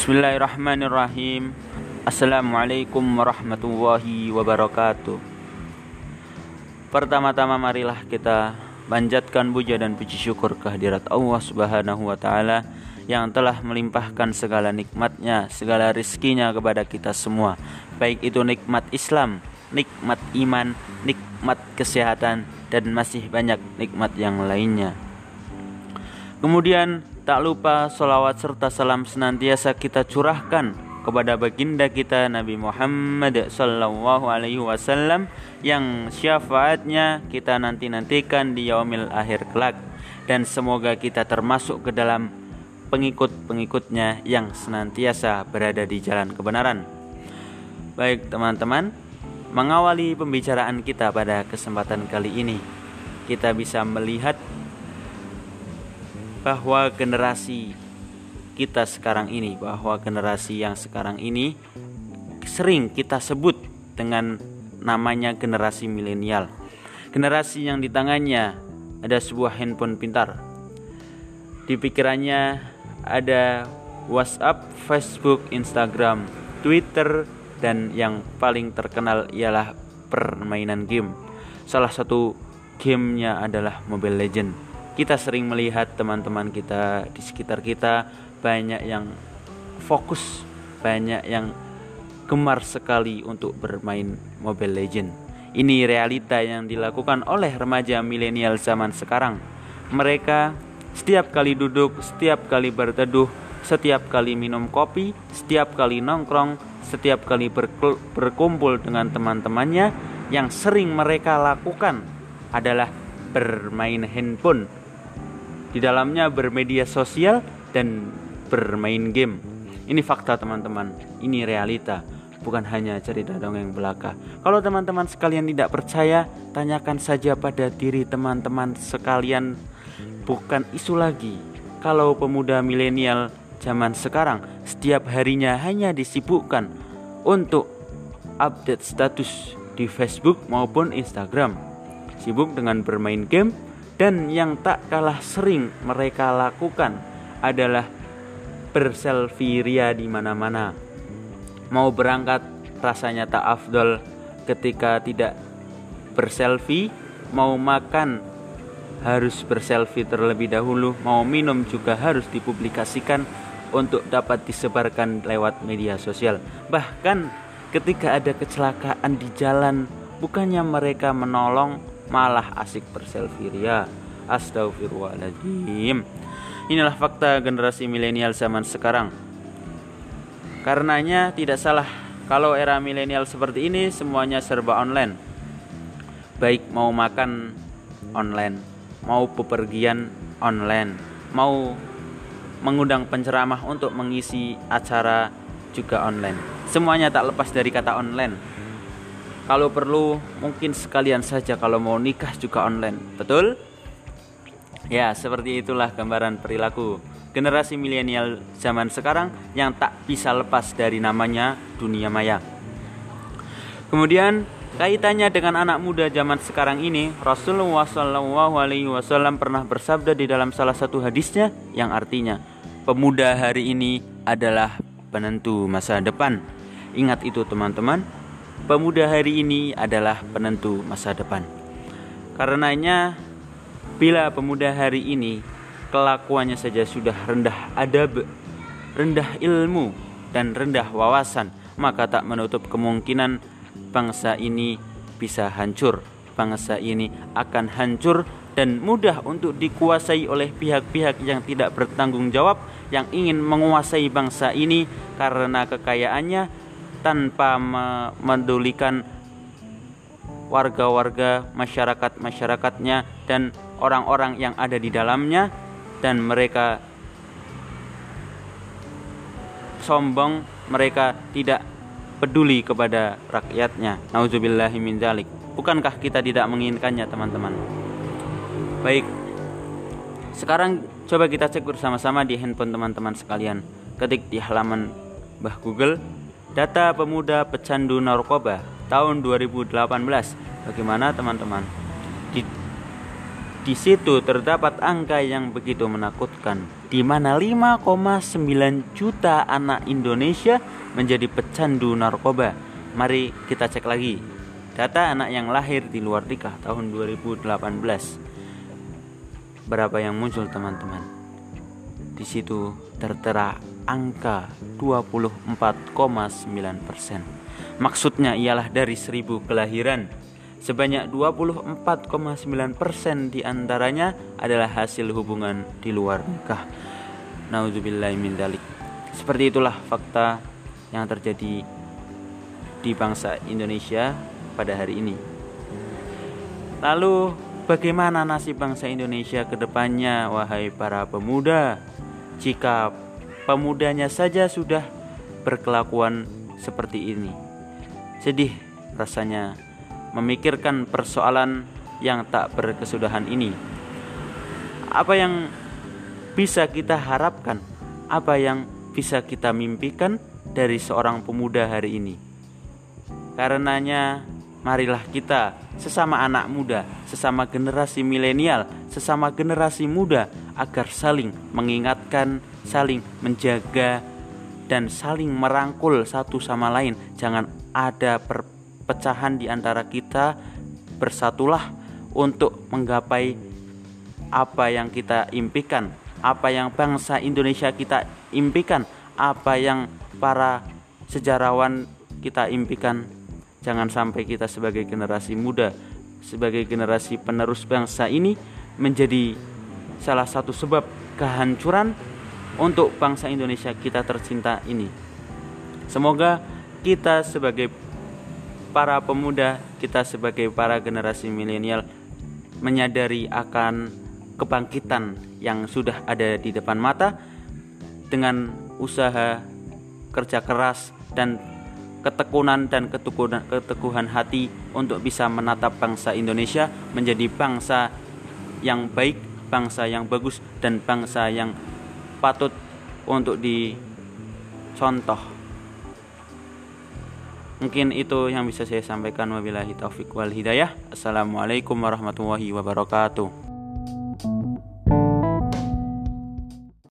Bismillahirrahmanirrahim. Assalamualaikum warahmatullahi wabarakatuh. Pertama-tama marilah kita Panjatkan puja dan puji syukur kehadirat Allah subhanahu wa ta'ala Yang telah melimpahkan segala nikmatnya Segala rizkinya kepada kita semua. Baik itu nikmat Islam Nikmat iman Nikmat kesehatan Dan masih banyak nikmat yang lainnya. Kemudian tak lupa solawat serta salam senantiasa kita curahkan kepada baginda kita Nabi Muhammad sallallahu alaihi wasallam yang syafaatnya kita nanti-nantikan di yaumil akhir kelak dan semoga kita termasuk ke dalam pengikut-pengikutnya yang senantiasa berada di jalan kebenaran. Baik teman-teman, mengawali pembicaraan kita pada kesempatan kali ini, kita bisa melihat bahwa generasi kita sekarang ini, bahwa generasi yang sekarang ini sering kita sebut dengan namanya generasi milenial. Generasi yang di tangannya ada sebuah handphone pintar. Di pikirannya ada WhatsApp, Facebook, Instagram, Twitter, dan yang paling terkenal ialah permainan game. Salah satu gamenya adalah Mobile Legend. Kita sering melihat teman-teman kita di sekitar kita banyak yang fokus, banyak yang gemar sekali untuk bermain Mobile Legend. Ini realita yang dilakukan oleh remaja milenial zaman sekarang. Mereka setiap kali duduk, setiap kali berteduh, setiap kali minum kopi, setiap kali nongkrong, setiap kali berkumpul dengan teman-temannya, yang sering mereka lakukan adalah bermain handphone. Di dalamnya bermedia sosial dan bermain game. Ini fakta teman-teman, ini realita bukan hanya cerita dongeng belaka. Kalau teman-teman sekalian tidak percaya, tanyakan saja pada diri teman-teman sekalian, bukan isu lagi. Kalau pemuda milenial zaman sekarang setiap harinya hanya disibukkan untuk update status di Facebook maupun Instagram, sibuk dengan bermain game, dan yang tak kalah sering mereka lakukan adalah berselfie ria di mana-mana. Mau berangkat rasanya tak afdol ketika tidak berselfie mau makan harus berselfie terlebih dahulu mau minum juga harus dipublikasikan untuk dapat disebarkan lewat media sosial. Bahkan ketika ada kecelakaan di jalan bukannya mereka menolong malah asik berselfie ria astagfirullahaladzim inilah fakta generasi milenial zaman sekarang Karenanya tidak salah kalau era milenial seperti ini semuanya serba online. Baik mau makan online, mau bepergian online, mau mengundang penceramah untuk mengisi acara juga online. Semuanya tak lepas dari kata online. Kalau perlu mungkin sekalian saja kalau mau nikah juga online. Betul? Ya, seperti itulah gambaran perilaku generasi milenial zaman sekarang yang tak bisa lepas dari namanya dunia maya. Kemudian kaitannya dengan anak muda zaman sekarang ini, Rasulullah Wasallam pernah bersabda di dalam salah satu hadisnya yang artinya pemuda hari ini adalah penentu masa depan. Ingat itu teman-teman, pemuda hari ini adalah penentu masa depan. Karenanya bila pemuda hari ini kelakuannya saja sudah rendah adab, rendah ilmu, dan rendah wawasan, maka tak menutup kemungkinan bangsa ini bisa hancur. Bangsa ini akan hancur dan mudah untuk dikuasai oleh pihak-pihak yang tidak bertanggung jawab yang ingin menguasai bangsa ini karena kekayaannya tanpa memedulikan warga-warga masyarakat-masyarakatnya dan orang-orang yang ada di dalamnya dan mereka sombong, mereka tidak peduli kepada rakyatnya. Bukankah kita tidak menginginkannya, teman-teman? Baik. Sekarang coba kita cek bersama-sama di handphone teman-teman sekalian. Ketik di halaman Bah Google data pemuda pecandu narkoba tahun 2018. Bagaimana teman-teman? Di Di situ terdapat angka yang begitu menakutkan, di mana 5,9 juta anak Indonesia menjadi pecandu narkoba. Mari kita cek lagi. Data anak yang lahir di luar nikah tahun 2018. Berapa yang muncul teman-teman? Di situ tertera angka 24,9 persen. Maksudnya ialah dari 1000 kelahiran Sebanyak 24,9% di antaranya adalah hasil hubungan di luar nikah. Nauzubillah min. Seperti itulah fakta yang terjadi di bangsa Indonesia pada hari ini. Lalu bagaimana nasib bangsa Indonesia ke depannya wahai para pemuda? Jika pemudanya saja sudah berkelakuan seperti ini. Sedih rasanya memikirkan persoalan yang tak berkesudahan ini. Apa yang bisa kita harapkan? Apa yang bisa kita mimpikan dari seorang pemuda hari ini? Karenanya, marilah kita sesama anak muda, sesama generasi milenial, sesama generasi muda agar saling mengingatkan, saling menjaga dan saling merangkul satu sama lain. Jangan ada per perpecahan di antara kita bersatulah untuk menggapai apa yang kita impikan, apa yang bangsa Indonesia kita impikan, apa yang para sejarawan kita impikan. Jangan sampai kita sebagai generasi muda, sebagai generasi penerus bangsa ini menjadi salah satu sebab kehancuran untuk bangsa Indonesia kita tercinta ini. Semoga kita sebagai para pemuda, kita sebagai para generasi milenial menyadari akan kebangkitan yang sudah ada di depan mata dengan usaha kerja keras dan ketekunan dan keteguhan, keteguhan hati untuk bisa menatap bangsa Indonesia menjadi bangsa yang baik, bangsa yang bagus dan bangsa yang patut untuk dicontoh. Mungkin itu yang bisa saya sampaikan wabillahi taufik wal hidayah. Assalamualaikum warahmatullahi wabarakatuh.